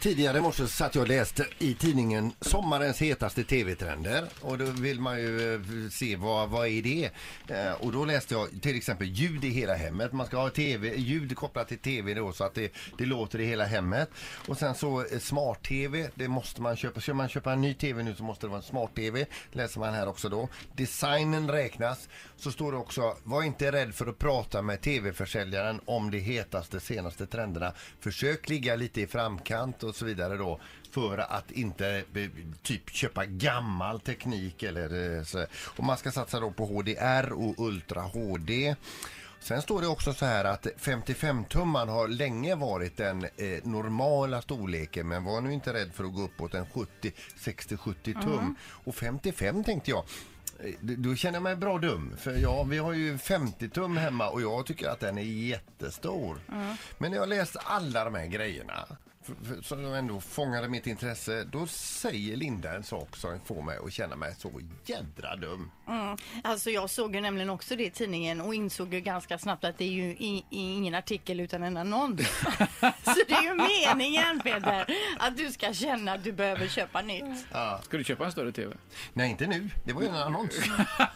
Tidigare i morse satt jag och läste i tidningen sommarens hetaste tv-trender och då vill man ju eh, se vad, vad är det? Eh, och då läste jag till exempel ljud i hela hemmet. Man ska ha TV, ljud kopplat till tv då så att det, det låter i hela hemmet. Och sen så eh, smart-tv, det måste man köpa. Ska man köpa en ny tv nu så måste det vara en smart-tv. Läser man här också då. Designen räknas. Så står det också, var inte rädd för att prata med tv-försäljaren om de hetaste senaste trenderna. Försök ligga lite i framkant och så vidare då för att inte typ köpa gammal teknik eller eh, så. Och man ska satsa då på HDR och Ultra HD. Sen står det också så här att 55-tumman har länge varit den eh, normala storleken men var nu inte rädd för att gå uppåt en 70, 60-70 tum. Och 55 tänkte jag. eh, Då känner jag mig bra dum. För ja, vi har ju 50 tum hemma och jag tycker att den är jättestor. Men när jag läst alla de här grejerna som ändå fångade mitt intresse, då säger Linda en sak som får mig att känna mig så jädra dum. Mm. Alltså jag såg ju nämligen också det i tidningen och insåg ju ganska snabbt att det är ju i, i ingen artikel utan en annons. Så det är ju meningen Peter att du ska känna att du behöver köpa nytt. Ska du köpa en större TV? Nej, inte nu. Det var ju en annons.